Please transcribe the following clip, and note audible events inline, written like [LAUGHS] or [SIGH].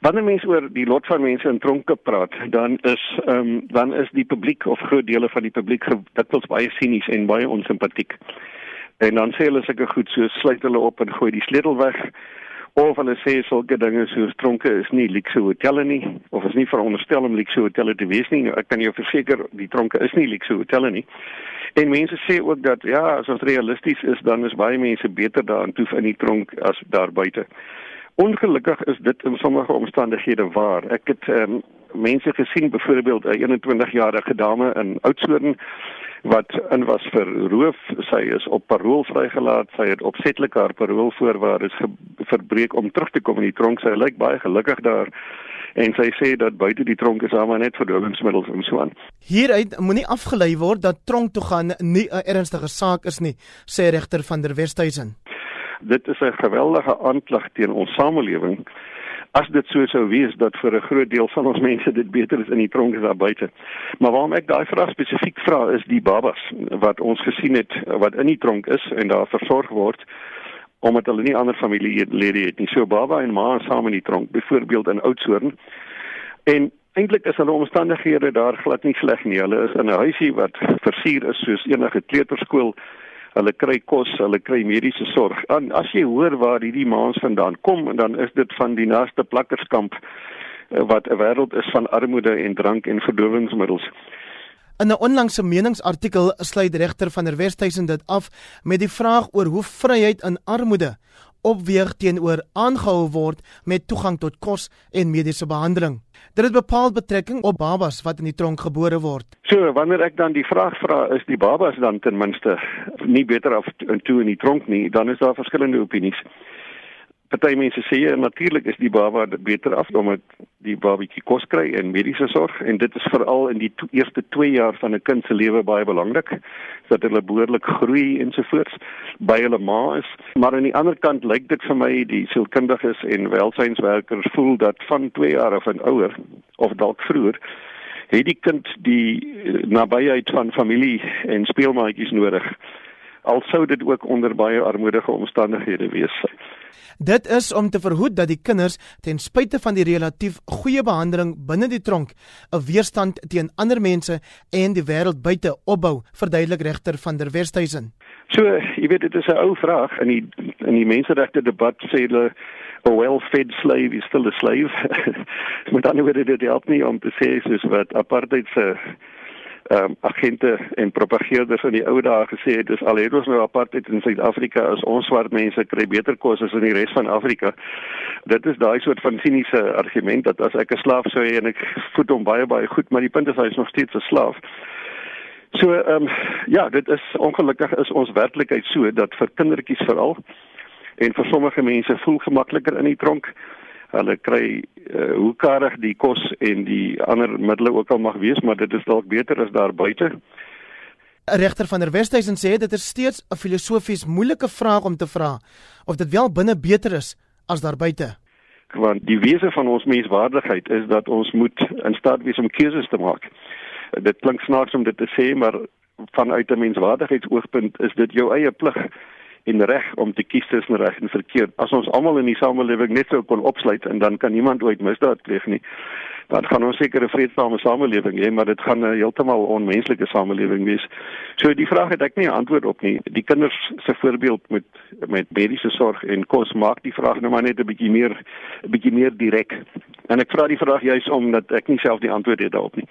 Wanneer mense oor die lot van mense in tronke praat, dan is ehm um, dan is die publiek of groot dele van die publiek dikwels baie sinies en baie onsimpatiek. En dan sê hulle sulke goed so sluit hulle op en gooi die sleutel weg of hulle sê sulke dinge soos tronke is nie luxe hotelle nie of is nie veronderstel om luxe hotelle te wees nie. Ek kan jou verseker die tronke is nie luxe hotelle nie. En mense sê ook dat ja, as ons realisties is, dan is baie mense beter daarin toe in die tronk as daar buite. Ongelukkig is dit in sommige omstandighede waar. Ek het um, mense gesien byvoorbeeld 'n 21-jarige dame in Oudtshoorn wat in was vir roof. Sy is op parol vrygelaat. Sy het opsetlik haar paroolvoorwaardes verbreek om terug te kom in die tronk. Sy lyk baie gelukkig daar en sy sê dat buite die tronk is haar net verdowingsmiddels en so aan. Hieruit moenie afgelei word dat tronk toe gaan nie 'n ernstige saak is nie, sê regter van der Westhuizen. Dit is 'n geweldige aanklag teen ons samelewing as dit so sou wees dat vir 'n groot deel van ons mense dit beter is in die tronk as daar buite. Maar waarom ek daai vraag spesifiek vra is die babas wat ons gesien het wat in die tronk is en daar versorg word omdat hulle nie ander familielede het nie. So baba en ma saam in die tronk, byvoorbeeld in Oudtshoorn. En eintlik is hulle omstandighede daar glad nie sleg nie. Hulle is in 'n huisie wat versier is soos enige kleuterskool hulle kry kos, hulle kry mediese sorg. En as jy hoor waar hierdie maans vandaan kom, dan is dit van die naaste plakkerskamp eh, wat 'n wêreld is van armoede en drank en verdowingsmiddels. In 'n onlangse meningsartikel sluit regter van der Westhuizen dit af met die vraag oor hoe vryheid in armoede opweeg teenoor aangehou word met toegang tot kos en mediese behandeling. Dit het bepaald betrekking op babas wat in die tronk gebore word. So, wanneer ek dan die vraag vra, is die babas dan ten minste nie beter af toe in die tronk nie, dan is daar verskillende opinies party mense sê ja, natuurlik is die baba beter af omdat die babatjie kos kry en mediese sorg. En dit is veral in die to eerste 2 jaar van 'n kind se lewe baie belangrik dat hulle behoorlik groei ensovoorts by hulle ma is. Maar aan die ander kant lyk dit vir my die sielkundiges en welsynswerkers voel dat van 2 jaar af en ouer of dalk vroeër het die kind die nabyheid van familie en speelmaatjies nodig al sou dit ook onder baie armoedige omstandighede wees. Dit is om te verhoed dat die kinders ten spyte van die relatief goeie behandeling binne die tronk 'n weerstand teen ander mense en die wêreld buite opbou, verduidelik regter van der Westhuizen. So, jy weet dit is 'n ou vraag in die in die menseregte debat sê hulle a well-fed slave is still a slave. [LAUGHS] Met ander woorde dit help nie om te sê soos wat apartheid se ehm um, agente en propageerders in die ou dae gesê het dis al het ons nou apartheid in Suid-Afrika as ons swart mense kry beter kos as in die res van Afrika. Dit is daai soort van siniese argument dat as ek 'n slaaf sou hê en ek voed hom baie baie goed, maar die punt is hy is nog steeds 'n slaaf. So ehm um, ja, dit is ongelukkig is ons werklikheid so dat vir kindertjies veral en vir sommige mense voel gemakliker in die tronk hulle kry uh, hoe karig die kos en die ander middele ook al mag wees, maar dit is dalk beter as daar buite. Regter van der Westhuizen sê dit is steeds 'n filosofies moeilike vraag om te vra of dit wel binne beter is as daar buite. Want die wese van ons menswaardigheid is dat ons moet in staat wees om keuses te maak. Dit klink snaaks om dit te sê, maar vanuit 'n menswaardigheidsoogpunt is dit jou eie plig en reg om te kies tussen reg en verkeerd. As ons almal in die samelewing net sou kon opsluit en dan kan niemand ooit misdaad pleeg nie, dan gaan ons seker 'n vredesame samelewing hê, maar dit gaan 'n heeltemal onmenslike samelewing wees. So die vraag het ek nie 'n antwoord op nie. Die kinders se voorbeeld met met mediese sorg en kos maak die vraag nou maar net 'n bietjie meer 'n bietjie meer direk. En ek vra die vraag juis omdat ek nie self die antwoord het daarop nie.